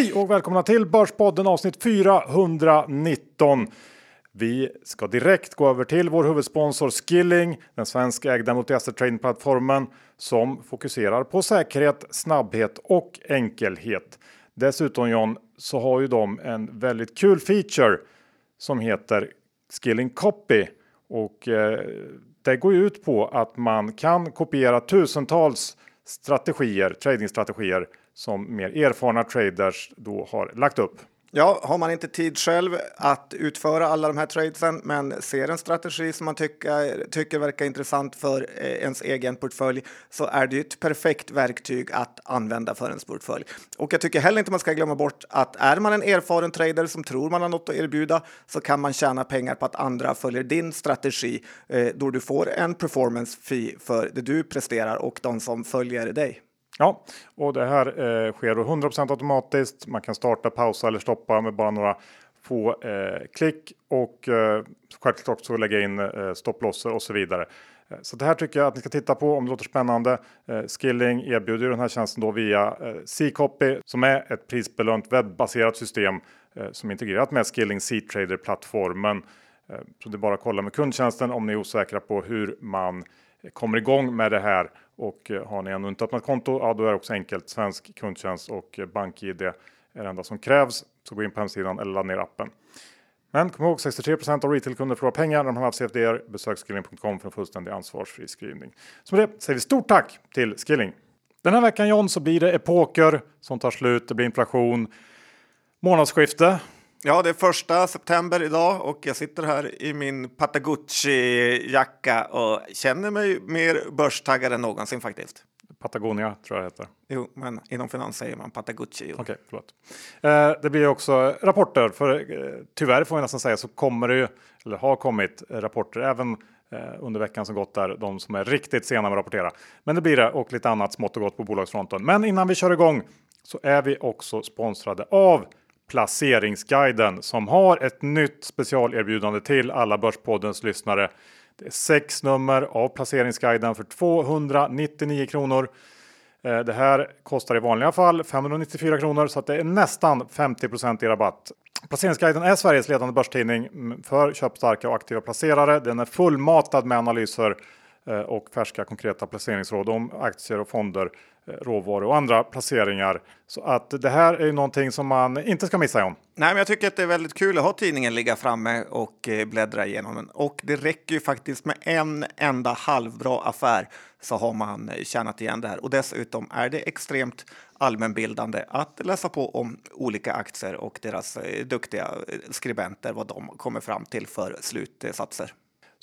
Hej och välkomna till Börspodden avsnitt 419. Vi ska direkt gå över till vår huvudsponsor Skilling, den svenskägda multi-asset trading-plattformen som fokuserar på säkerhet, snabbhet och enkelhet. Dessutom John, så har ju de en väldigt kul feature som heter Skilling Copy och eh, det går ju ut på att man kan kopiera tusentals strategier, tradingstrategier som mer erfarna traders då har lagt upp. Ja, har man inte tid själv att utföra alla de här tradesen men ser en strategi som man tycker, tycker verkar intressant för eh, ens egen portfölj så är det ett perfekt verktyg att använda för ens portfölj. Och jag tycker heller inte man ska glömma bort att är man en erfaren trader som tror man har något att erbjuda så kan man tjäna pengar på att andra följer din strategi eh, då du får en performance fee för det du presterar och de som följer dig. Ja, och det här eh, sker då 100% automatiskt. Man kan starta, pausa eller stoppa med bara några få eh, klick och eh, självklart också lägga in eh, stopplosser och så vidare. Eh, så det här tycker jag att ni ska titta på om det låter spännande. Eh, Skilling erbjuder den här tjänsten då via eh, C-copy som är ett prisbelönt webbaserat system eh, som är integrerat med Skilling C-trader plattformen. Eh, så det är bara att kolla med kundtjänsten om ni är osäkra på hur man eh, kommer igång med det här och eh, har ni ännu inte öppnat konto, ja då är det också enkelt. Svensk kundtjänst och eh, BankID är det enda som krävs. Så gå in på hemsidan eller ladda ner appen. Men kom ihåg 63% av retailkunder förlorar pengar när de har haft CFDR. Besök skilling.com för en fullständig ansvarsfri skrivning. Så med det säger vi stort tack till Skilling. Den här veckan John så blir det epoker som tar slut. Det blir inflation. Månadsskifte. Ja, det är första september idag och jag sitter här i min Patagucci-jacka och känner mig mer börstaggad än någonsin faktiskt. Patagonia tror jag det heter. Jo, men inom finans säger man Patagucci. Okej, okay, förlåt. Eh, det blir också rapporter, för eh, tyvärr får vi nästan säga så kommer det ju, eller har kommit rapporter även eh, under veckan som gått där, de som är riktigt sena med att rapportera. Men det blir det och lite annat smått och gott på bolagsfronten. Men innan vi kör igång så är vi också sponsrade av Placeringsguiden som har ett nytt specialerbjudande till alla Börspoddens lyssnare. Det är sex nummer av Placeringsguiden för 299 kronor. Eh, det här kostar i vanliga fall 594 kronor så att det är nästan 50% i rabatt. Placeringsguiden är Sveriges ledande börstidning för köpstarka och aktiva placerare. Den är fullmatad med analyser eh, och färska konkreta placeringsråd om aktier och fonder råvaror och andra placeringar. Så att det här är ju någonting som man inte ska missa om. Nej, men jag tycker att det är väldigt kul att ha tidningen ligga framme och eh, bläddra igenom den. Och det räcker ju faktiskt med en enda halvbra affär så har man eh, tjänat igen det här. Och dessutom är det extremt allmänbildande att läsa på om olika aktier och deras eh, duktiga skribenter, vad de kommer fram till för slutsatser.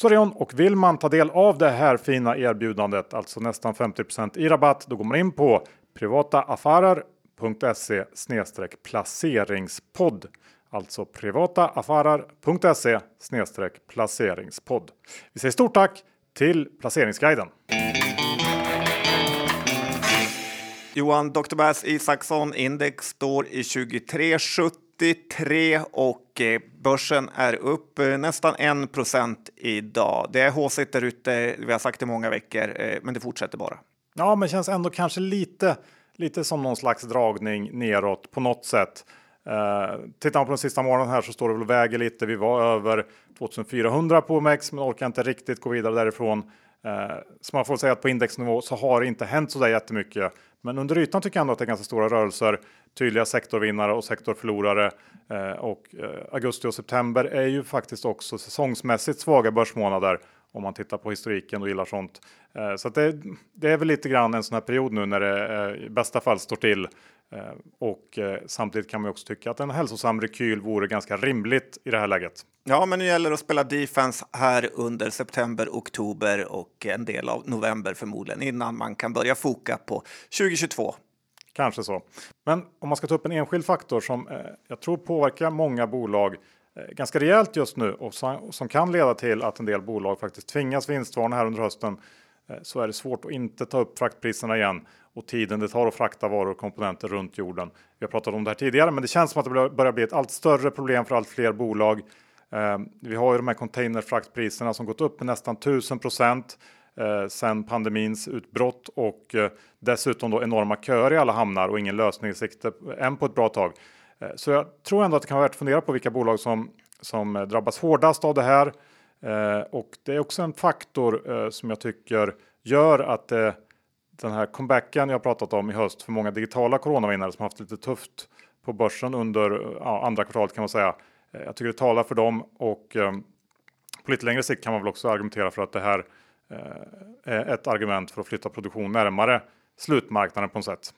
Sorion och vill man ta del av det här fina erbjudandet, alltså nästan 50 i rabatt, då går man in på privataaffärer.se placeringspodd. Alltså privataaffärer.se placeringspodd. Vi säger stort tack till Placeringsguiden. Johan Dr. Bass Isaksson index står i 2370 93 och eh, börsen är upp eh, nästan 1 procent idag. Det är haussigt där ute, vi har sagt det många veckor, eh, men det fortsätter bara. Ja, men känns ändå kanske lite, lite som någon slags dragning neråt på något sätt. Eh, tittar man på den sista morgonen här så står det väl och väger lite. Vi var över 2400 på OMX men orkar inte riktigt gå vidare därifrån. Eh, så man får säga att på indexnivå så har det inte hänt så där jättemycket. Men under ytan tycker jag ändå att det är ganska stora rörelser. Tydliga sektorvinnare och sektorförlorare. Eh, och eh, augusti och september är ju faktiskt också säsongsmässigt svaga börsmånader om man tittar på historiken och gillar sånt. Eh, så det, det, är väl lite grann en sån här period nu när det eh, i bästa fall står till. Eh, och eh, samtidigt kan man också tycka att en hälsosam rekyl vore ganska rimligt i det här läget. Ja, men nu gäller det att spela defense här under september, oktober och en del av november förmodligen innan man kan börja foka på 2022. Kanske så. Men om man ska ta upp en enskild faktor som eh, jag tror påverkar många bolag eh, ganska rejält just nu och som, som, kan leda till att en del bolag faktiskt tvingas vinstvarna här under hösten eh, så är det svårt att inte ta upp fraktpriserna igen och tiden det tar att frakta varor och komponenter runt jorden. Vi har pratat om det här tidigare, men det känns som att det börjar bli ett allt större problem för allt fler bolag. Eh, vi har ju de här containerfraktpriserna som gått upp med nästan 1000 procent eh, sen pandemins utbrott och eh, dessutom då enorma köer i alla hamnar och ingen lösning i sikte än på ett bra tag. Eh, så jag tror ändå att det kan vara värt att fundera på vilka bolag som, som eh, drabbas hårdast av det här. Eh, och det är också en faktor eh, som jag tycker gör att eh, den här comebacken jag pratat om i höst för många digitala coronavinnare som haft lite tufft på börsen under ja, andra kvartalet kan man säga. Eh, jag tycker det talar för dem och på lite längre sikt kan man väl också argumentera för att det här Eh, eh, ett argument för att flytta produktion närmare slutmarknaden på något sätt.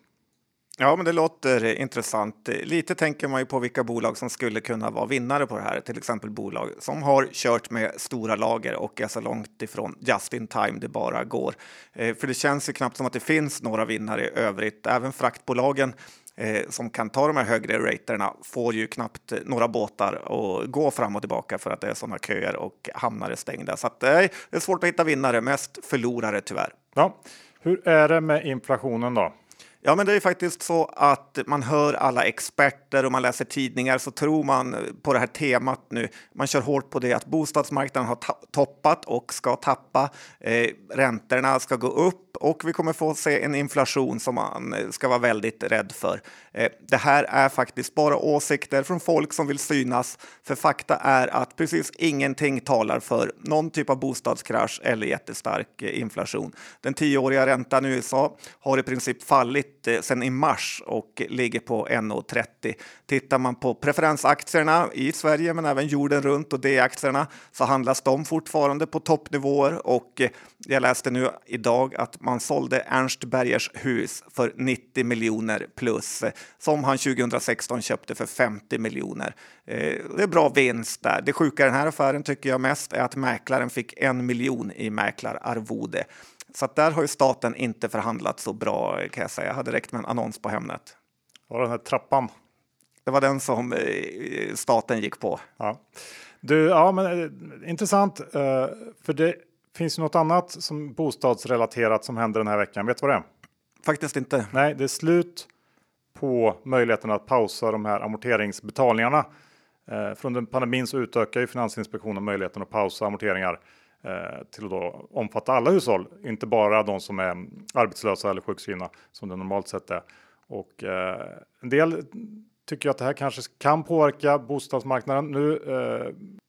Ja, men det låter intressant. Lite tänker man ju på vilka bolag som skulle kunna vara vinnare på det här, till exempel bolag som har kört med stora lager och är så långt ifrån just in time det bara går. Eh, för det känns ju knappt som att det finns några vinnare i övrigt. Även fraktbolagen eh, som kan ta de här högre raterna får ju knappt några båtar att gå fram och tillbaka för att det är sådana köer och hamnar är stängda. Så att, eh, det är svårt att hitta vinnare, mest förlorare tyvärr. Ja. Hur är det med inflationen då? Ja, men det är faktiskt så att man hör alla experter och man läser tidningar så tror man på det här temat nu. Man kör hårt på det att bostadsmarknaden har toppat och ska tappa. Eh, räntorna ska gå upp och vi kommer få se en inflation som man ska vara väldigt rädd för. Eh, det här är faktiskt bara åsikter från folk som vill synas. För fakta är att precis ingenting talar för någon typ av bostadskrasch eller jättestark eh, inflation. Den tioåriga räntan i USA har i princip fallit eh, sedan i mars och ligger på 1,30. Tittar man på preferensaktierna i Sverige men även jorden runt och D-aktierna så handlas de fortfarande på toppnivåer och jag läste nu idag att man sålde Ernst Bergers hus för 90 miljoner plus som han 2016 köpte för 50 miljoner. Eh, det är bra vinst där. Det sjuka i den här affären tycker jag mest är att mäklaren fick en miljon i mäklararvode. Så där har ju staten inte förhandlat så bra kan jag säga. Jag hade räckt med en annons på Hemnet. Var den här trappan? Det var den som eh, staten gick på. Ja. Du, ja, men eh, intressant. För det finns ju något annat som bostadsrelaterat som händer den här veckan. Vet du vad det är? Faktiskt inte. Nej, det är slut på möjligheten att pausa de här amorteringsbetalningarna. Eh, För under pandemin så utökar ju Finansinspektionen möjligheten att pausa amorteringar eh, till att då omfatta alla hushåll, inte bara de som är arbetslösa eller sjukskrivna som det normalt sett är. Och eh, en del tycker att det här kanske kan påverka bostadsmarknaden nu.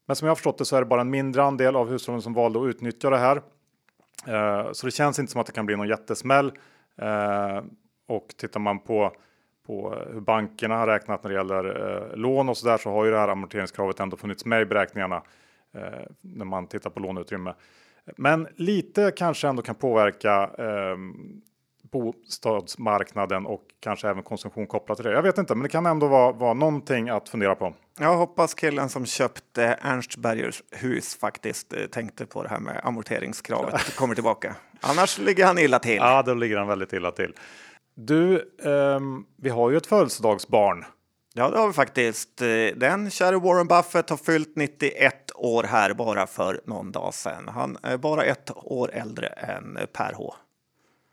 Men som jag har förstått det så är det bara en mindre andel av hushållen som valde att utnyttja det här. Så det känns inte som att det kan bli någon jättesmäll. Och tittar man på på hur bankerna har räknat när det gäller eh, lån och så där så har ju det här amorteringskravet ändå funnits med i beräkningarna eh, när man tittar på låneutrymme. Men lite kanske ändå kan påverka eh, bostadsmarknaden och kanske även konsumtion kopplat till det. Jag vet inte, men det kan ändå vara, vara någonting att fundera på. Jag hoppas killen som köpte Ernst Bergers hus faktiskt eh, tänkte på det här med amorteringskravet kommer tillbaka. Annars ligger han illa till. Ja, då ligger han väldigt illa till. Du, um, vi har ju ett födelsedagsbarn. Ja, det har vi faktiskt. Eh, den käre Warren Buffett har fyllt 91 år här bara för någon dag sedan. Han är bara ett år äldre än Per H.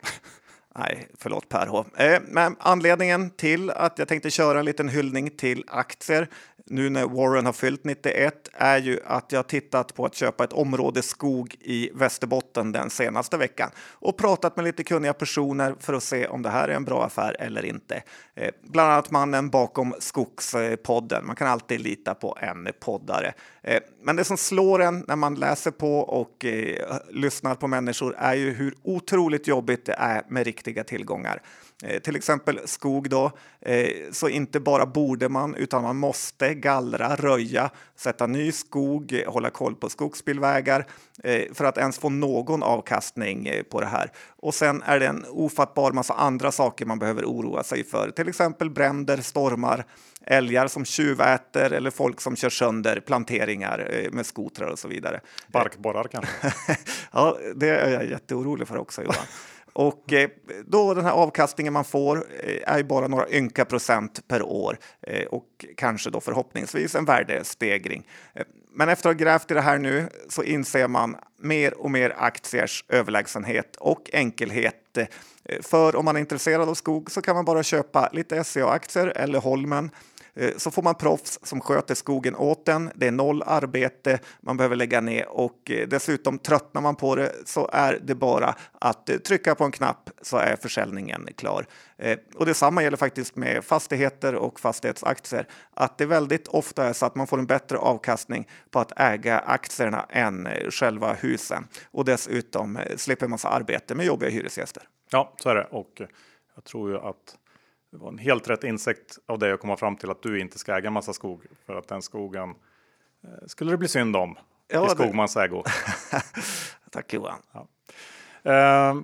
Nej, förlåt Per H. Eh, men anledningen till att jag tänkte köra en liten hyllning till aktier nu när Warren har fyllt 91 är ju att jag tittat på att köpa ett område skog i Västerbotten den senaste veckan och pratat med lite kunniga personer för att se om det här är en bra affär eller inte. Eh, bland annat mannen bakom Skogspodden. Man kan alltid lita på en poddare. Eh, men det som slår en när man läser på och eh, lyssnar på människor är ju hur otroligt jobbigt det är med riktiga tillgångar. Eh, till exempel skog då, eh, så inte bara borde man utan man måste gallra, röja, sätta ny skog, hålla koll på skogsbilvägar eh, för att ens få någon avkastning på det här. Och sen är det en ofattbar massa andra saker man behöver oroa sig för, till exempel bränder, stormar, älgar som tjuväter eller folk som kör sönder planteringar med skotrar och så vidare. Barkborrar kanske? ja, det är jag jätteorolig för också Johan. Och eh, då den här avkastningen man får eh, är ju bara några ynka procent per år eh, och kanske då förhoppningsvis en värdestegring. Men efter att ha grävt i det här nu så inser man mer och mer aktiers överlägsenhet och enkelhet. För om man är intresserad av skog så kan man bara köpa lite SCA-aktier eller Holmen Eh, så får man proffs som sköter skogen åt en. Det är noll arbete man behöver lägga ner och eh, dessutom tröttnar man på det så är det bara att eh, trycka på en knapp så är försäljningen klar. Och detsamma gäller faktiskt med fastigheter och fastighetsaktier. Att det väldigt ofta är så att man får en bättre avkastning på att äga aktierna än själva husen. Och dessutom slipper massa arbete med jobbiga hyresgäster. Ja, så är det. Och jag tror ju att det var en helt rätt insikt av dig att komma fram till att du inte ska äga massa skog för att den skogen eh, skulle det bli synd om ja, i Skogmans det... ägo. Tack Johan. Ja. Uh,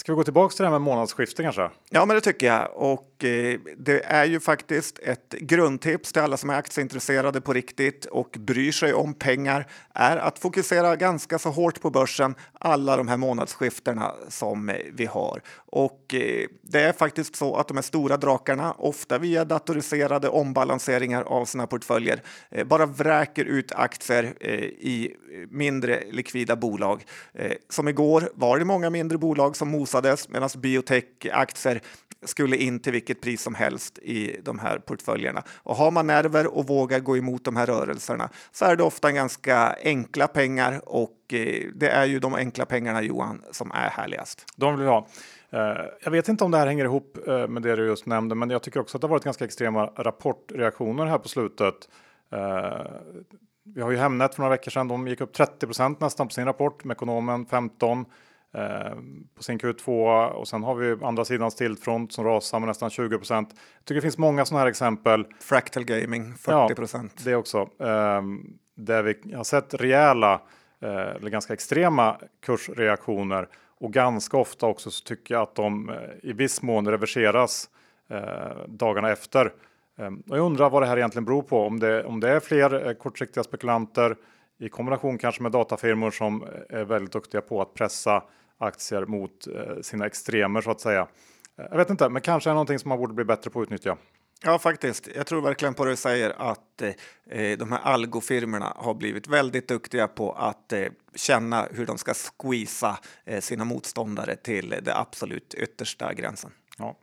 Ska vi gå tillbaka till det här med månadsskifte kanske? Ja, men det tycker jag. Och eh, det är ju faktiskt ett grundtips till alla som är aktieintresserade på riktigt och bryr sig om pengar är att fokusera ganska så hårt på börsen alla de här månadsskiftena som eh, vi har. Och eh, det är faktiskt så att de här stora drakarna, ofta via datoriserade ombalanseringar av sina portföljer, eh, bara vräker ut aktier eh, i mindre likvida bolag. Eh, som igår var det många mindre bolag som bromsades medan biotech-aktier skulle in till vilket pris som helst i de här portföljerna. Och har man nerver och vågar gå emot de här rörelserna så är det ofta ganska enkla pengar och eh, det är ju de enkla pengarna Johan som är härligast. De vill ha. Eh, jag vet inte om det här hänger ihop eh, med det du just nämnde, men jag tycker också att det har varit ganska extrema rapportreaktioner här på slutet. Vi har ju Hemnet för några veckor sedan. De gick upp 30% nästan på sin rapport. med ekonomen 15 på sin Q2 och sen har vi andra sidan Stillfront som rasar med nästan 20% Jag tycker det finns många sådana här exempel. Fractal Gaming 40 Ja, det också. Eh, där vi har sett rejäla eh, eller ganska extrema kursreaktioner och ganska ofta också så tycker jag att de eh, i viss mån reverseras eh, dagarna efter. Ehm, och jag undrar vad det här egentligen beror på. Om det, om det är fler eh, kortsiktiga spekulanter i kombination kanske med datafirmor som eh, är väldigt duktiga på att pressa aktier mot eh, sina extremer så att säga. Jag vet inte, men kanske är någonting som man borde bli bättre på att utnyttja. Ja, faktiskt. Jag tror verkligen på det du säger att eh, de här algofirmerna har blivit väldigt duktiga på att eh, känna hur de ska squeeza eh, sina motståndare till det absolut yttersta gränsen. Ja.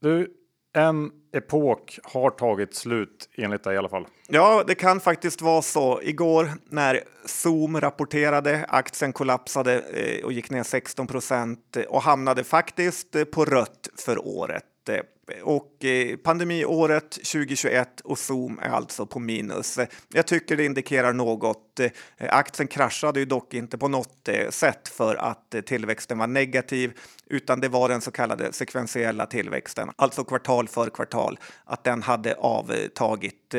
du, en epok har tagit slut enligt dig i alla fall. Ja, det kan faktiskt vara så. Igår när Zoom rapporterade, aktien kollapsade eh, och gick ner 16 procent eh, och hamnade faktiskt eh, på rött för året. Eh, och eh, pandemiåret 2021 och Zoom är alltså på minus. Jag tycker det indikerar något. Eh, aktien kraschade ju dock inte på något eh, sätt för att tillväxten var negativ, utan det var den så kallade sekventiella tillväxten, alltså kvartal för kvartal, att den hade avtagit.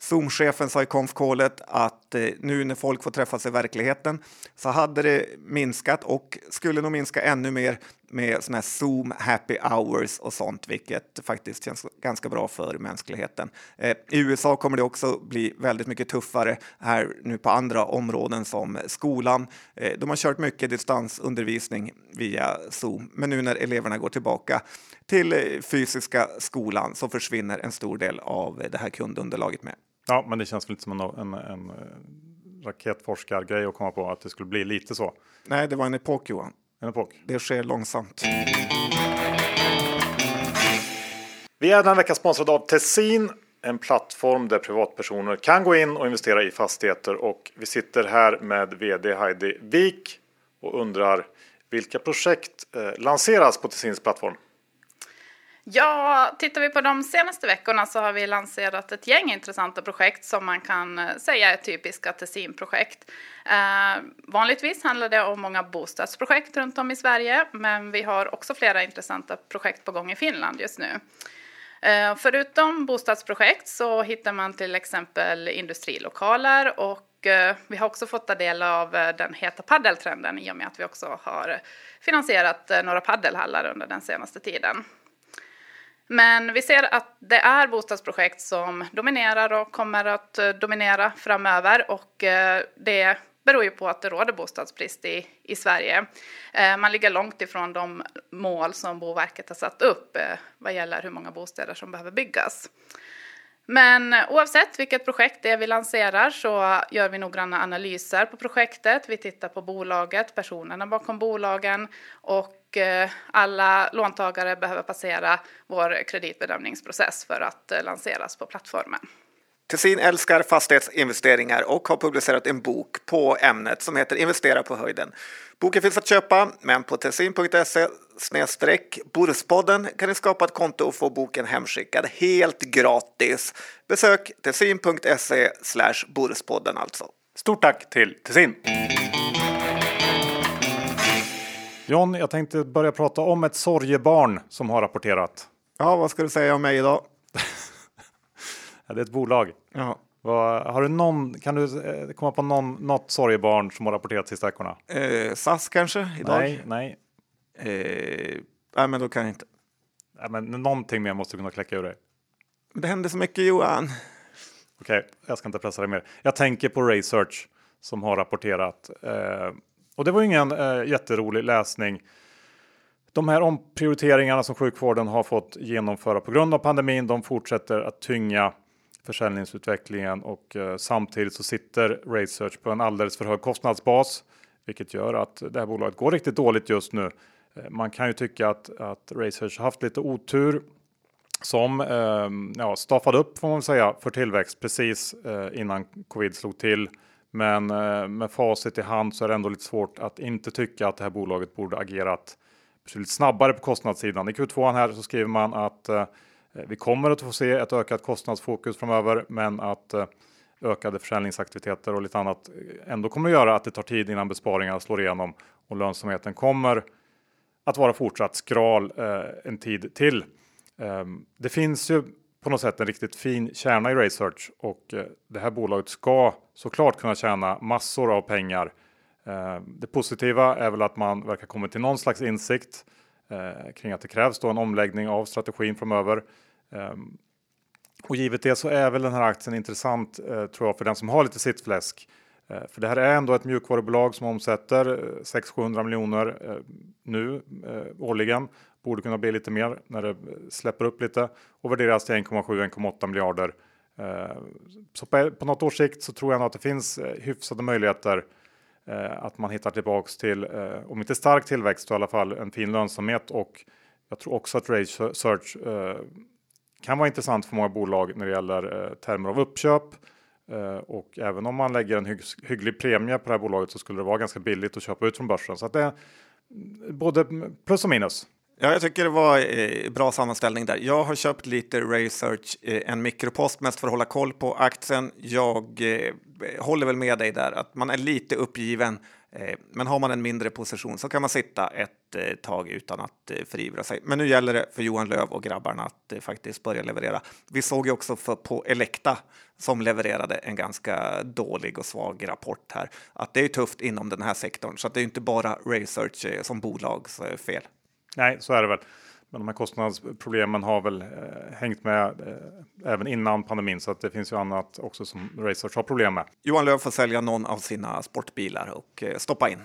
Zoom-chefen sa i konfkålet att Eh, nu när folk får träffas i verkligheten så hade det minskat och skulle nog minska ännu mer med såna här Zoom happy hours och sånt, vilket faktiskt känns ganska bra för mänskligheten. Eh, I USA kommer det också bli väldigt mycket tuffare här nu på andra områden som skolan. Eh, de har kört mycket distansundervisning via Zoom, men nu när eleverna går tillbaka till eh, fysiska skolan så försvinner en stor del av eh, det här kundunderlaget med. Ja, men det känns lite som en, en, en raketforskargrej att komma på att det skulle bli lite så. Nej, det var en epok Johan. En epok. Det sker långsamt. Vi är den vecka sponsrade av Tessin, en plattform där privatpersoner kan gå in och investera i fastigheter. Och vi sitter här med vd Heidi Wik och undrar vilka projekt eh, lanseras på Tessins plattform? Ja, tittar vi på de senaste veckorna så har vi lanserat ett gäng intressanta projekt som man kan eh, säga är typiska Tessinprojekt. Eh, vanligtvis handlar det om många bostadsprojekt runt om i Sverige, men vi har också flera intressanta projekt på gång i Finland just nu. Eh, förutom bostadsprojekt så hittar man till exempel industrilokaler och eh, vi har också fått ta del av eh, den heta paddeltrenden i och med att vi också har finansierat eh, några paddelhallar under den senaste tiden. Men vi ser att det är bostadsprojekt som dominerar och kommer att eh, dominera framöver och eh, det beror ju på att det råder bostadsbrist i, i Sverige. Eh, man ligger långt ifrån de mål som Boverket har satt upp vad gäller hur många bostäder som behöver byggas. Men oavsett vilket projekt det är vi lanserar så gör vi noggranna analyser på projektet. Vi tittar på bolaget, personerna bakom bolagen och eh, alla låntagare behöver passera vår kreditbedömningsprocess för att eh, lanseras på plattformen. Tessin älskar fastighetsinvesteringar och har publicerat en bok på ämnet som heter Investera på höjden. Boken finns att köpa, men på tessin.se Boruspodden kan ni skapa ett konto och få boken hemskickad helt gratis. Besök tessin.se Boruspodden alltså. Stort tack till Tessin! John, jag tänkte börja prata om ett sorgebarn som har rapporterat. Ja, vad ska du säga om mig idag? det är ett bolag. Ja. Vad, har du någon, kan du eh, komma på någon, något sorgebarn som har rapporterat sista veckorna? Eh, SAS kanske idag? Nej, nej. Eh, nej, men då kan jag inte. Nej, men någonting mer måste du kunna kläcka ur dig. Det händer så mycket Johan. Okej, okay, jag ska inte pressa dig mer. Jag tänker på Research som har rapporterat. Eh, och det var ju ingen eh, jätterolig läsning. De här omprioriteringarna som sjukvården har fått genomföra på grund av pandemin, de fortsätter att tynga försäljningsutvecklingen och eh, samtidigt så sitter Research på en alldeles för hög kostnadsbas, vilket gör att det här bolaget går riktigt dåligt just nu. Eh, man kan ju tycka att, att Research haft lite otur som eh, ja, staffade upp får man säga för tillväxt precis eh, innan covid slog till. Men eh, med facit i hand så är det ändå lite svårt att inte tycka att det här bolaget borde agerat betydligt snabbare på kostnadssidan. I Q2 här så skriver man att eh, vi kommer att få se ett ökat kostnadsfokus framöver, men att eh, ökade försäljningsaktiviteter och lite annat ändå kommer att göra att det tar tid innan besparingarna slår igenom och lönsamheten kommer att vara fortsatt skral en tid till. Ehm, det finns ju på något sätt en riktigt fin kärna i Research och eh, det här bolaget ska såklart kunna tjäna massor av pengar. Eh, det positiva är väl att man verkar komma till någon slags insikt eh, kring att det krävs då en omläggning av strategin framöver. Och givet det så är väl den här aktien intressant tror jag för den som har lite sittfläsk. För det här är ändå ett mjukvarubolag som omsätter 600-700 miljoner nu årligen Borde kunna bli lite mer när det släpper upp lite och värderas till 1,7-1,8 miljarder. Eh, så på, på något års sikt så tror jag nog att det finns eh, hyfsade möjligheter eh, att man hittar tillbaks till, om inte stark tillväxt, så i alla fall en fin lönsamhet och jag tror också att Research kan vara intressant för många bolag när det gäller termer av uppköp. Och även om man lägger en hygglig premie på det här bolaget så skulle det vara ganska billigt att köpa ut från börsen. Så att det är både plus och minus. Ja, jag tycker det var eh, bra sammanställning där. Jag har köpt lite Research, eh, en mikropost mest för att hålla koll på aktien. Jag eh, håller väl med dig där att man är lite uppgiven. Eh, men har man en mindre position så kan man sitta ett eh, tag utan att eh, förivra sig. Men nu gäller det för Johan Löv och grabbarna att faktiskt börja leverera. Vi såg ju också för, på Elekta som levererade en ganska dålig och svag rapport här att det är tufft inom den här sektorn så att det är inte bara Research som bolags fel. Nej, så är det väl. Men de här kostnadsproblemen har väl eh, hängt med eh, även innan pandemin så att det finns ju annat också som Research har problem med. Johan Löv får sälja någon av sina sportbilar och eh, stoppa in.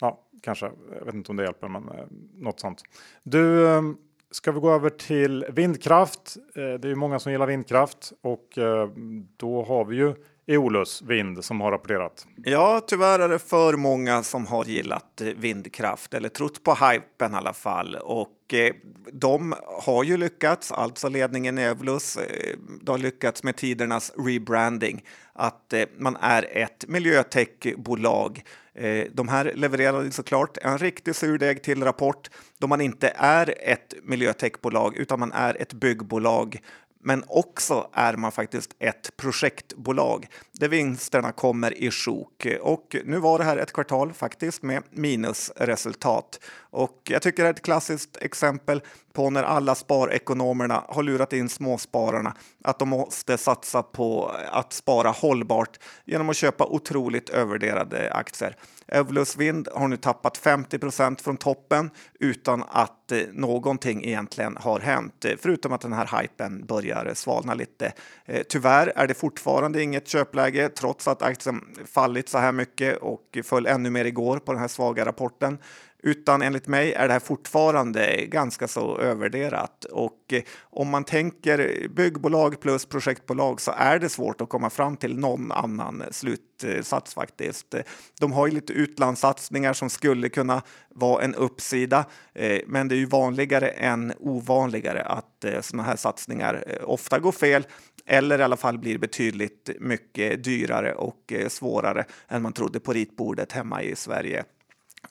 Ja, kanske. Jag vet inte om det hjälper, men eh, något sånt. Du, eh, ska vi gå över till vindkraft? Eh, det är ju många som gillar vindkraft och eh, då har vi ju Eolus Vind som har rapporterat. Ja, tyvärr är det för många som har gillat eh, vindkraft eller trott på hypen i alla fall. Och eh, de har ju lyckats, alltså ledningen i Eolus, eh, de har lyckats med tidernas rebranding, att eh, man är ett miljötechbolag. Eh, de här levererade såklart en riktig surdeg till rapport då man inte är ett miljötechbolag utan man är ett byggbolag men också är man faktiskt ett projektbolag där vinsterna kommer i sjok. Och nu var det här ett kvartal faktiskt med minusresultat. Och jag tycker det är ett klassiskt exempel på när alla sparekonomerna har lurat in småspararna att de måste satsa på att spara hållbart genom att köpa otroligt övervärderade aktier. Evolus Wind har nu tappat 50% från toppen utan att eh, någonting egentligen har hänt, eh, förutom att den här hypen börjar svalna lite. Eh, tyvärr är det fortfarande inget köpläge trots att aktien fallit så här mycket och föll ännu mer igår på den här svaga rapporten utan enligt mig är det här fortfarande ganska så övervärderat. Och eh, om man tänker byggbolag plus projektbolag så är det svårt att komma fram till någon annan slutsats faktiskt. De har ju lite utlandssatsningar som skulle kunna vara en uppsida, eh, men det är ju vanligare än ovanligare att eh, sådana här satsningar ofta går fel eller i alla fall blir betydligt mycket dyrare och svårare än man trodde på ritbordet hemma i Sverige.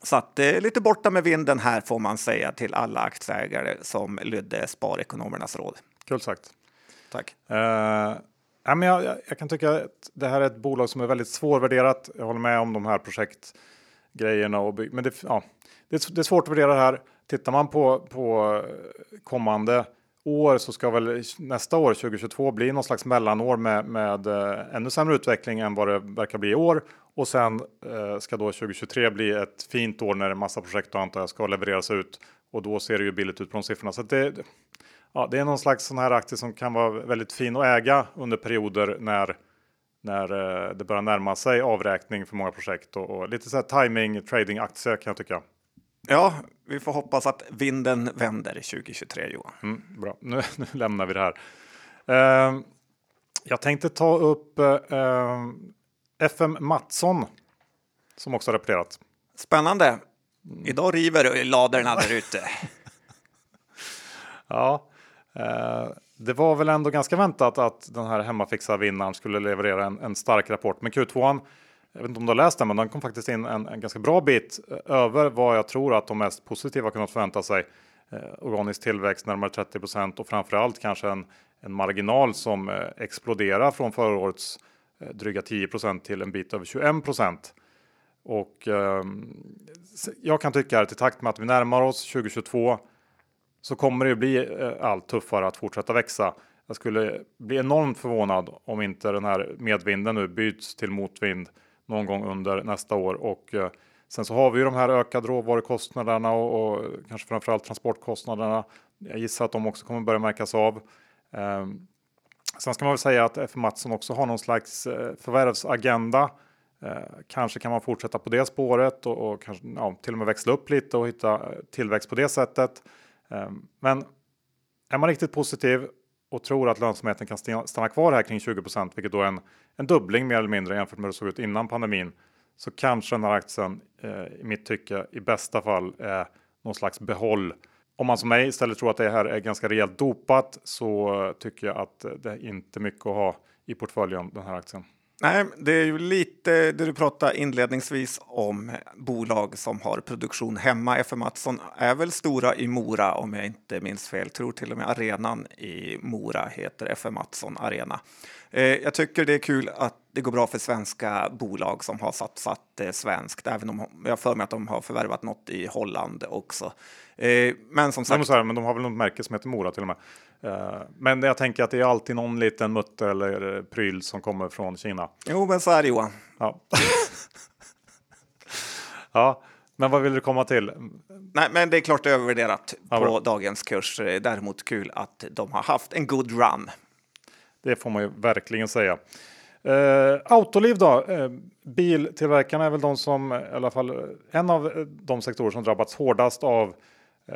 Så att är lite borta med vinden här får man säga till alla aktieägare som lydde Sparekonomernas råd. Kul sagt. Tack. Uh, ja, men jag, jag, kan tycka att det här är ett bolag som är väldigt svårvärderat. Jag håller med om de här projektgrejerna. Och men det, ja, det, är, det är svårt att värdera det här. Tittar man på, på kommande år så ska väl nästa år, 2022, bli någon slags mellanår med, med eh, ännu sämre utveckling än vad det verkar bli i år. Och sen eh, ska då 2023 bli ett fint år när en massa projekt antar jag ska levereras ut. Och då ser det ju billigt ut på de siffrorna. Så det, ja, det är någon slags sån här aktie som kan vara väldigt fin att äga under perioder när när eh, det börjar närma sig avräkning för många projekt och, och lite så här timing trading aktie kan jag tycka. Ja, vi får hoppas att vinden vänder 2023 Johan. Mm, bra, nu, nu, lämnar vi det här. Uh, jag tänkte ta upp uh, eh, FM Mattsson som också har rapporterat. Spännande. Idag river ladorna där ute. ja, uh, det var väl ändå ganska väntat att den här hemmafixa vinnaren skulle leverera en, en stark rapport. Men Q2 jag vet inte om du har läst den, men den kom faktiskt in en, en ganska bra bit eh, över vad jag tror att de mest positiva kunnat förvänta sig. Eh, organisk tillväxt närmare 30% och framförallt kanske en, en marginal som eh, exploderar från förra årets eh, Eh, dryga 10% till en bit över 21 Och eh, jag kan tycka att i takt med att vi närmar oss 2022 så kommer det bli eh, allt tuffare att fortsätta växa. Jag skulle bli enormt förvånad om inte den här medvinden nu byts till motvind någon gång under nästa år. Och eh, sen så har vi ju de här ökade råvarukostnaderna och, och kanske framförallt transportkostnaderna. Jag gissar att de också kommer börja märkas av. Ehm, sen ska man väl säga att F. Mattsson också har någon slags eh, förvärvsagenda. Eh, kanske kan man fortsätta på det spåret och, och kanske ja, till och med växla upp lite och hitta eh, tillväxt på det sättet. Men är man riktigt positiv och tror att lönsamheten kan stanna kvar här kring 20% vilket då är en, en dubbling mer eller mindre jämfört med hur det såg ut innan pandemin. Så kanske den här aktien eh, i mitt tycke i bästa fall är någon slags behåll. Om man som mig istället tror att det här är ganska rejält dopat så tycker jag att det är inte mycket att ha i portföljen den här aktien. Nej, det är ju lite det du pratade inledningsvis om bolag som har produktion hemma. FM Mattsson är väl stora i Mora om jag inte minns fel. Tror till och med arenan i Mora heter FM Mattsson Arena. Eh, jag tycker det är kul att det går bra för svenska bolag som har satsat eh, svenskt, även om jag för mig att de har förvärvat något i Holland också. Eh, men som sagt. Här, men de har väl något märke som heter Mora till och med. Eh, men jag tänker att det är alltid någon liten mutter eller pryl som kommer från Kina. Jo, men så är det Johan. Ja. ja, men vad vill du komma till? Nej, men det är klart övervärderat ja, på bra. dagens kurs. Däremot kul att de har haft en good run. Det får man ju verkligen säga. Uh, Autoliv då? Uh, biltillverkarna är väl de som, i alla fall en av de sektorer som drabbats hårdast av Eh,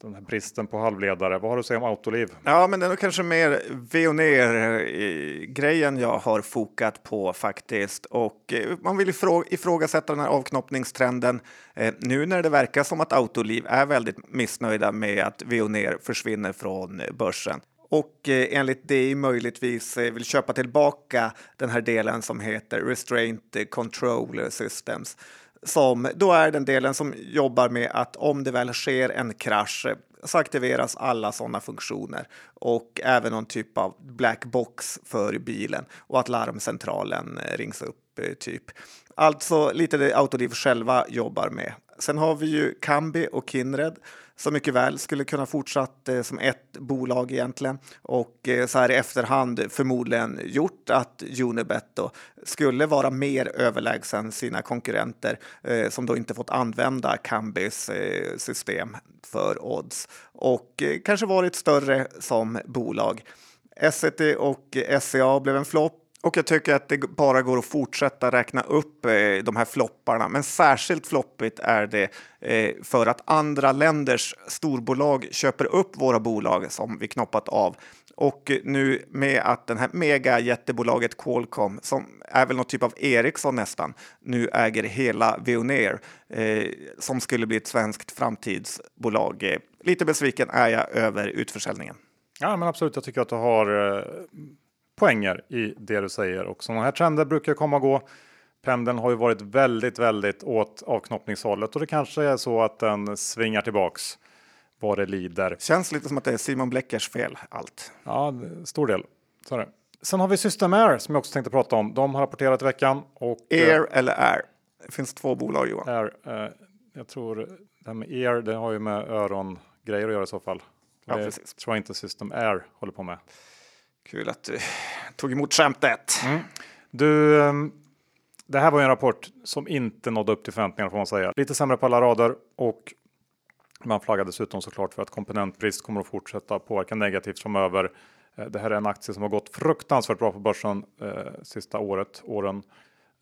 den här bristen på halvledare. Vad har du att säga om Autoliv? Ja, men det är nog kanske mer Veoneer-grejen jag har fokat på faktiskt. Och eh, man vill ifrågasätta den här avknoppningstrenden eh, nu när det verkar som att Autoliv är väldigt missnöjda med att Veoneer försvinner från börsen och enligt det möjligtvis vill köpa tillbaka den här delen som heter Restraint Control Systems som då är den delen som jobbar med att om det väl sker en krasch så aktiveras alla sådana funktioner och även någon typ av black box för bilen och att larmcentralen eh, rings upp eh, typ. Alltså lite det Autoliv själva jobbar med. Sen har vi ju Kambi och Kindred som mycket väl skulle kunna fortsatt eh, som ett bolag egentligen. Och eh, så här i efterhand förmodligen gjort att Unibet då skulle vara mer överlägsen sina konkurrenter eh, som då inte fått använda Kambis eh, system för odds. Och eh, kanske varit större som bolag. Essity och SCA blev en flopp. Och jag tycker att det bara går att fortsätta räkna upp eh, de här flopparna. Men särskilt floppigt är det eh, för att andra länders storbolag köper upp våra bolag som vi knoppat av. Och nu med att den här mega jättebolaget Qualcomm, som är väl någon typ av Ericsson nästan, nu äger hela Veoneer eh, som skulle bli ett svenskt framtidsbolag. Eh, lite besviken är jag över utförsäljningen. Ja, men absolut. Jag tycker att du har eh, poänger i det du säger och sådana här trender brukar komma och gå. Pendeln har ju varit väldigt, väldigt åt avknoppningshållet och det kanske är så att den svingar tillbaks vad det lider. Känns lite som att det är Simon Bleckers fel allt. Ja, stor del. Så det. Sen har vi System Air som jag också tänkte prata om. De har rapporterat i veckan. Och, Air eh, eller Air? Det finns två bolag Johan. Air, eh, jag tror det här med Air, det har ju med örongrejer att göra i så fall. Ja, det precis. tror jag inte System Air håller på med. Kul att du tog emot skämtet. Mm. Du, ehm, det här var en rapport som inte nådde upp till förväntningarna får man säga. Lite sämre på alla rader och man flaggar dessutom såklart för att komponentbrist kommer att fortsätta påverka negativt framöver. Eh, det här är en aktie som har gått fruktansvärt bra på börsen eh, sista året, åren.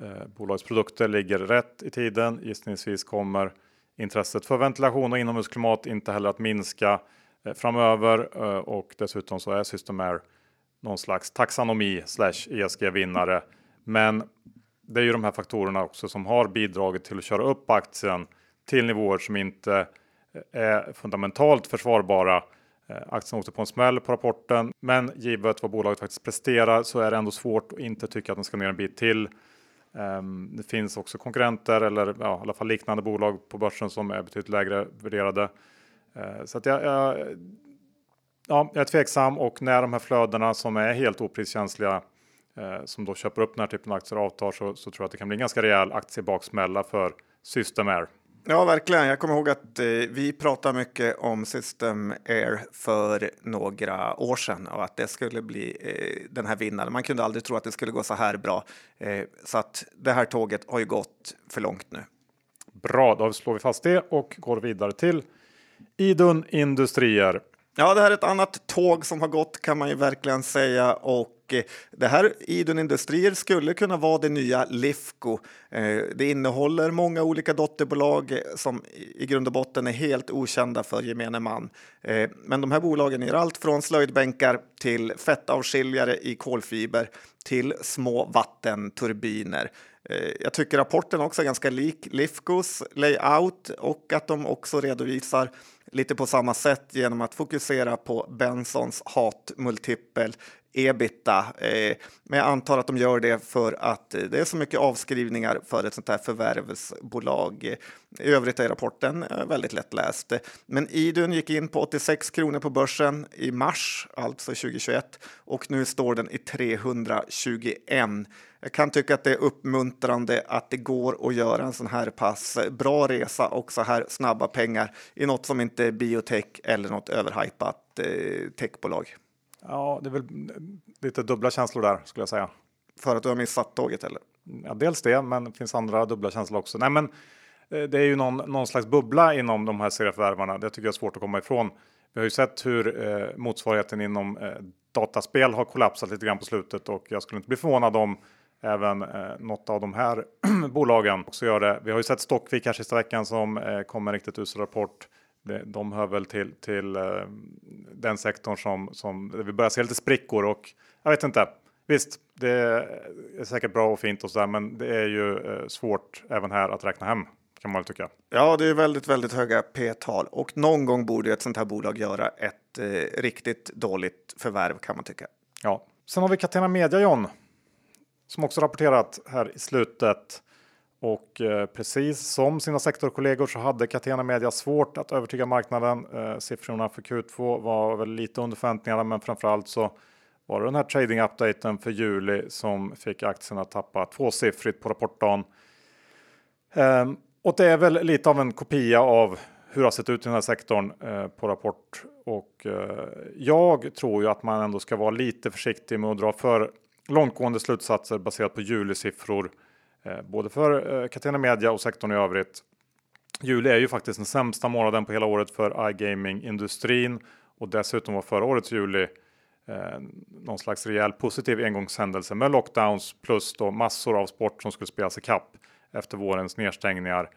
Eh, bolagets produkter ligger rätt i tiden. Gissningsvis kommer intresset för ventilation och inomhusklimat inte heller att minska eh, framöver eh, och dessutom så är Systemair någon slags taxonomi slash ESG vinnare. Men det är ju de här faktorerna också som har bidragit till att köra upp aktien till nivåer som inte eh, är fundamentalt försvarbara. Eh, aktien åkte på en smäll på rapporten, men givet vad bolaget faktiskt presterar så är det ändå svårt att inte tycka att den ska ner en bit till. Ehm, det finns också konkurrenter eller ja, i alla fall liknande bolag på börsen som är betydligt lägre värderade. Eh, så att jag, jag, ja, jag är tveksam och när de här flödena som är helt opriskänsliga eh, som då köper upp den här typen av aktier avtar så, så tror jag att det kan bli en ganska rejäl aktiebaksmälla för System Air. Ja, verkligen. Jag kommer ihåg att eh, vi pratade mycket om System Air för några år sedan och att det skulle bli eh, den här vinnaren. Man kunde aldrig tro att det skulle gå så här bra. Eh, så att det här tåget har ju gått för långt nu. Bra, då slår vi fast det och går vidare till Idun Industrier. Ja, det här är ett annat tåg som har gått kan man ju verkligen säga. Och Eh, det här Idun Industrier skulle kunna vara det nya Lifco. Eh, det innehåller många olika dotterbolag eh, som i grund och botten är helt okända för gemene man. Men de här bolagen gör allt från slöjdbänkar till fettavskiljare i kolfiber till små vattenturbiner. Jag tycker rapporten också är ganska lik Lifcos layout och att de också redovisar lite på samma sätt genom att fokusera på Bensons hatmultipel ebita. Eh, men jag antar att de gör det för att eh, det är så mycket avskrivningar för ett sånt här förvärvsbolag. I övrigt är rapporten eh, väldigt lättläst. Men Idun gick in på 86 kronor på börsen i mars, alltså 2021 och nu står den i 321. Jag kan tycka att det är uppmuntrande att det går att göra en sån här pass bra resa och så här snabba pengar i något som inte är biotech eller något överhypat eh, techbolag. Ja, det är väl lite dubbla känslor där skulle jag säga. För att du har missat tåget eller? Ja, dels det, men det finns andra dubbla känslor också. Nej, men eh, det är ju någon, någon slags bubbla inom de här serieförvärvarna. Det tycker jag är svårt att komma ifrån. Vi har ju sett hur eh, motsvarigheten inom eh, dataspel har kollapsat lite grann på slutet och jag skulle inte bli förvånad om även eh, något av de här bolagen också gör det. Vi har ju sett Stockvik här sista veckan som eh, kom med en riktigt usel rapport. De hör väl till, till eh, den sektorn som, som vi börjar se lite sprickor och jag vet inte. Visst, det är säkert bra och fint och så där, men det är ju eh, svårt även här att räkna hem kan man väl tycka. Ja, det är väldigt, väldigt höga P-tal och någon gång borde ett sånt här bolag göra ett eh, riktigt dåligt förvärv kan man tycka. Ja, sen har vi Catena Media John som också rapporterat här i slutet. Och eh, precis som sina sektorkollegor så hade Catena Media svårt att övertyga marknaden. Eh, siffrorna för Q2 var väl lite under förväntningarna, men framförallt så var det den här trading updaten för juli som fick aktierna att tappa tvåsiffrigt på rapportdagen. Eh, och det är väl lite av en kopia av hur det har sett ut i den här sektorn eh, på rapport. Och eh, jag tror ju att man ändå ska vara lite försiktig med att dra för långtgående slutsatser baserat på julisiffror, siffror Eh, både för eh, Catena Media och sektorn i övrigt. Juli är ju faktiskt den sämsta månaden på hela året för iGaming-industrin och dessutom var förra årets juli eh, någon slags rejäl positiv engångshändelse med lockdowns plus då massor av sport som skulle spelas i kapp efter vårens nedstängningar.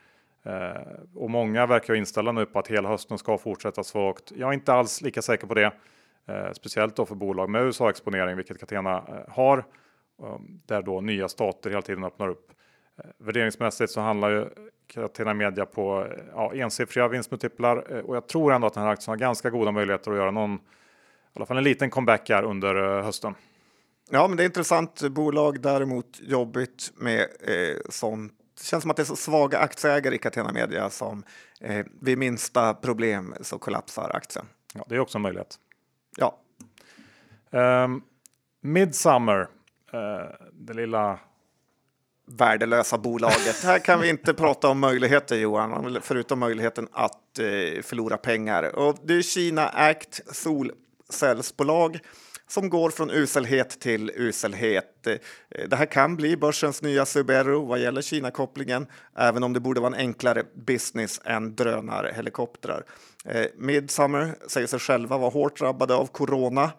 Eh, och många verkar inställa nu på att hela hösten ska fortsätta svagt. Jag är inte alls lika säker på det, eh, speciellt då för bolag med USA-exponering, vilket Catena eh, har, där då nya stater hela tiden öppnar upp. Eh, värderingsmässigt så handlar ju Catena Media på eh, ja, ensiffriga vinstmultiplar och jag tror ändå att den här aktien har ganska goda möjligheter att göra någon i alla fall en liten comeback här under eh, hösten. Ja, men det är intressant bolag däremot jobbigt med eh, sånt. Det känns som att det är så svaga aktieägare i Catena Media som eh, vid minsta problem så kollapsar aktien. Ja, det är också en möjlighet. Ja. Um, Midsummer, Eh, det lilla värdelösa bolaget. Här kan vi inte prata om möjligheter Johan, förutom möjligheten att eh, förlora pengar. Och det är Kina Act solcellsbolag som går från uselhet till uselhet. Eh, det här kan bli börsens nya Subaru vad gäller Kina-kopplingen, även om det borde vara en enklare business än drönarhelikoptrar. Eh, Midsummer säger sig själva vara hårt drabbade av corona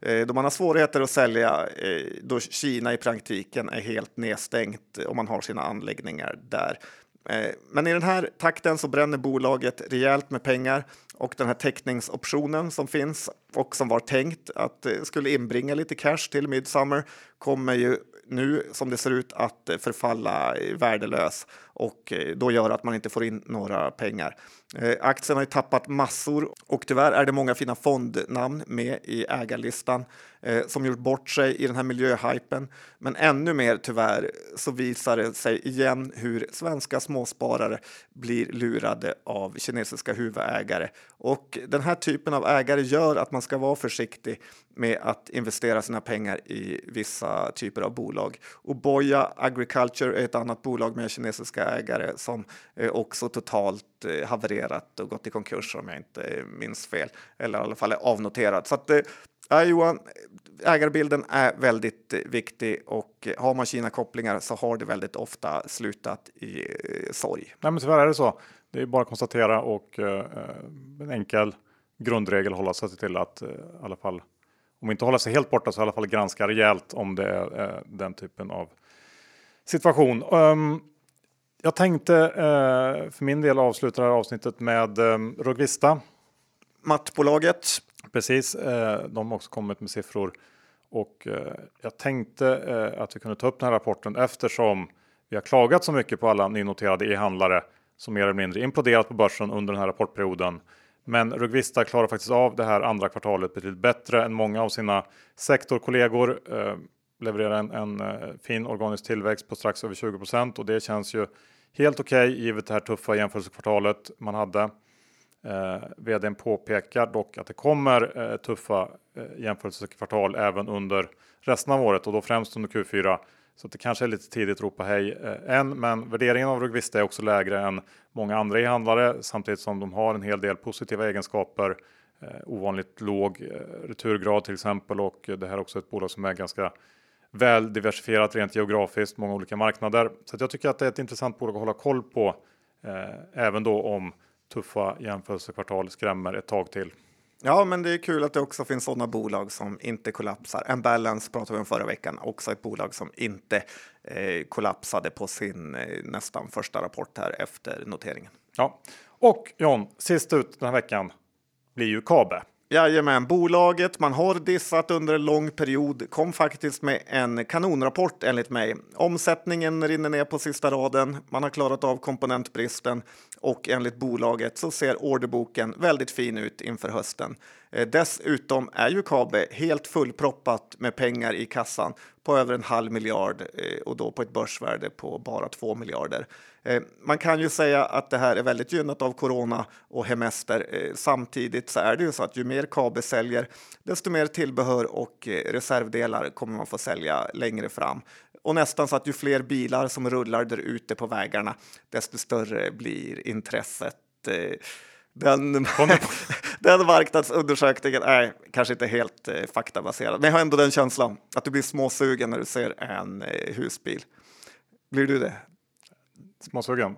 eh, då man har svårigheter att sälja då Kina i praktiken är helt nedstängt och man har sina anläggningar där. Men i den här takten så bränner bolaget rejält med pengar och den här teckningsoptionen som finns och som var tänkt att eh, skulle inbringa lite cash till Midsummer kommer ju nu som det ser ut att eh, förfalla värdelös och eh, då gör att man inte får in några pengar. Aktien har ju tappat massor och tyvärr är det många fina fondnamn med i ägarlistan eh, som gjort bort sig i den här miljöhypen. Men ännu mer tyvärr så visar det sig igen hur svenska småsparare blir lurade av kinesiska huvudägare. Och den här typen av ägare gör att man ska vara försiktig med att investera sina pengar i vissa typer av bolag. Oboya Agriculture är ett annat bolag med kinesiska ägare som eh, också totalt eh, havererat och gått i konkurs om jag inte minns fel, eller i alla fall är avnoterat. Så att eh, Ja, Johan, ägarbilden är väldigt viktig och har man Kina-kopplingar så har det väldigt ofta slutat i eh, sorg. Nej, men tyvärr är det så. Det är bara att konstatera och eh, en enkel grundregel hålla sig till att eh, i alla fall om inte hålla sig helt borta så i alla fall granska rejält om det är eh, den typen av situation. Um, jag tänkte eh, för min del avsluta det här avsnittet med eh, Rugvista. Mattbolaget Precis, eh, de har också kommit med siffror och eh, jag tänkte eh, att vi kunde ta upp den här rapporten eftersom vi har klagat så mycket på alla nynoterade e-handlare som mer eller mindre imploderat på börsen under den här rapportperioden. Men Rugvista klarar faktiskt av det här andra kvartalet betydligt bättre än många av sina sektorkollegor. Eh, levererar en, en fin organisk tillväxt på strax över 20 och det känns ju helt okej okay, givet det här tuffa jämförelsekvartalet man hade. Eh, vdn påpekar dock att det kommer eh, tuffa eh, jämförelsekvartal även under resten av året och då främst under Q4. Så det kanske är lite tidigt att ropa hej eh, än, men värderingen av Rugvista är också lägre än många andra e-handlare samtidigt som de har en hel del positiva egenskaper. Eh, ovanligt låg eh, returgrad till exempel och det här är också ett bolag som är ganska väl diversifierat rent geografiskt, många olika marknader. Så jag tycker att det är ett intressant bolag att hålla koll på, eh, även då om tuffa jämförelsekvartal skrämmer ett tag till. Ja, men det är kul att det också finns sådana bolag som inte kollapsar. En Balance pratade vi om förra veckan, också ett bolag som inte eh, kollapsade på sin eh, nästan första rapport här efter noteringen. Ja, och John, sist ut den här veckan blir ju Kabe. Jajamän, bolaget man har dissat under en lång period kom faktiskt med en kanonrapport enligt mig. Omsättningen rinner ner på sista raden, man har klarat av komponentbristen och enligt bolaget så ser orderboken väldigt fin ut inför hösten. Eh, dessutom är ju Kabe helt fullproppat med pengar i kassan på över en halv miljard eh, och då på ett börsvärde på bara 2 miljarder. Eh, man kan ju säga att det här är väldigt gynnat av corona och hemester. Samtidigt så är det ju så att ju mer Kabe säljer, desto mer tillbehör och reservdelar kommer man få sälja längre fram. Och nästan så att ju fler bilar som rullar där ute på vägarna, desto större blir intresset. Den, den marknadsundersökningen är kanske inte helt eh, faktabaserad, men jag har ändå den känslan att du blir småsugen när du ser en eh, husbil. Blir du det? Småsugen?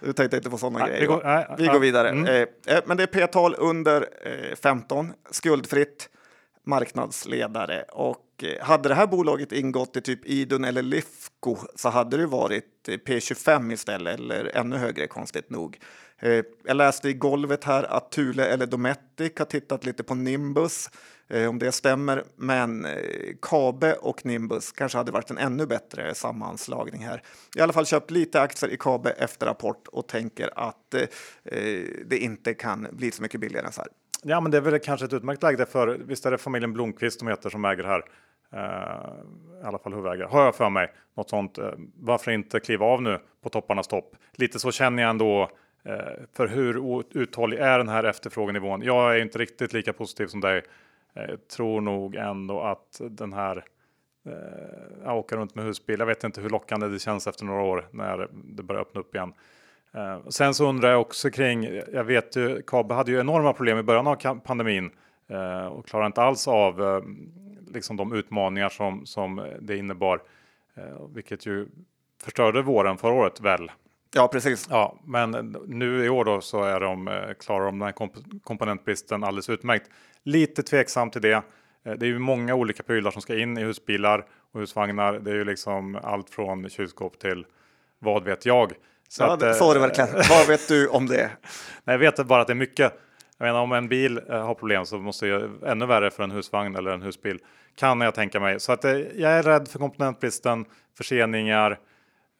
du tänkte inte på sådana nej, grejer. Vi går, nej, vi går vidare. Mm. Eh, eh, men det är P-tal under 15, eh, skuldfritt. marknadsledare och eh, hade det här bolaget ingått i typ Idun eller Lifco så hade det varit P25 istället eller ännu högre konstigt nog. Eh, jag läste i golvet här att Thule eller Dometic har tittat lite på Nimbus eh, Eh, om det stämmer. Men eh, Kabe och Nimbus kanske hade varit en ännu bättre sammanslagning här. I alla fall köpt lite aktier i Kabe efter rapport och tänker att eh, det inte kan bli så mycket billigare än så här. Ja, men det är väl kanske ett utmärkt läge för visst är det familjen Blomqvist som heter som äger här. Uh, I alla fall huvudägare har jag för mig något sånt. Uh, varför inte kliva av nu på topparnas topp? Lite så känner jag ändå. Uh, för hur uthållig är den här efterfrågenivån? Jag är inte riktigt lika positiv som dig. Jag tror nog ändå att den här jag åker runt med husbil. Jag vet inte hur lockande det känns efter några år när det börjar öppna upp igen. Uh, sen så undrar jag också kring, jag vet ju, Kabe hade ju enorma problem i början av pandemin uh, och klarade inte alls av uh, liksom de utmaningar som, som det innebar, vilket ju förstörde våren förra året väl. Ja, precis. Ja, men nu i år då så är de, klarar de den här komp komponentbristen alldeles utmärkt. Lite tveksam till det. Det är ju många olika prylar som ska in i husbilar och husvagnar. Det är ju liksom allt från kylskåp till vad vet jag. Så, ja, att, så är det verkligen. Vad vet du om det? Nej, jag vet bara att det är mycket. Jag menar, om en bil eh, har problem så måste det ännu värre för en husvagn eller en husbil. Kan jag tänka mig. Så att eh, jag är rädd för komponentbristen, förseningar,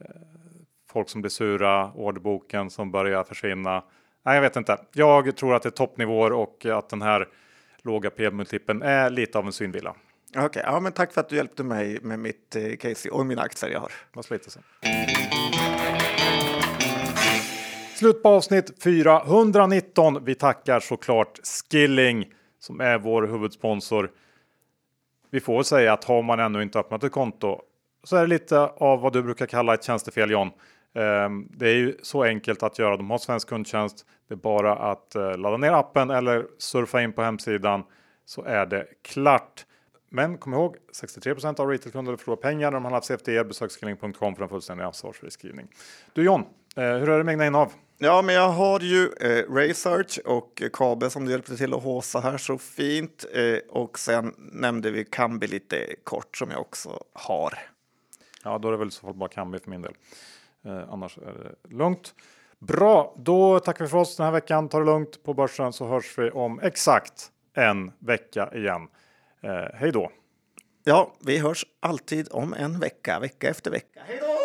eh, folk som blir sura, orderboken som börjar försvinna. Nej, jag vet inte. Jag tror att det är toppnivåer och att den här låga P-multipeln är lite av en synvilla. Okej, okay, ja, men tack för att du hjälpte mig med mitt case och mina aktier jag har. Sen. Slut på avsnitt 419. Vi tackar såklart Skilling som är vår huvudsponsor. Vi får säga att har man ännu inte öppnat ett konto så är det lite av vad du brukar kalla ett tjänstefel John. Ehm, det är ju så enkelt att göra. De har svensk kundtjänst. Det är bara att eh, ladda ner appen eller surfa in på hemsidan så är det klart. Men kom ihåg 63% av retailkunder förlorar pengar när de har haft CFD. Besök skilling.com för en fullständig ansvarsfri skrivning. Du John, eh, hur är det med egna innehav? Ja, men jag har ju eh, Research och Kabe som du hjälpte till att håsa här så fint. Eh, och sen nämnde vi Kambi lite kort som jag också har. Ja, då är det väl i så fall bara Kambi för min del. Eh, annars är det lugnt. Bra, då tackar vi för oss den här veckan. Ta det lugnt på börsen så hörs vi om exakt en vecka igen. Eh, hej då! Ja, vi hörs alltid om en vecka, vecka efter vecka. Hej då!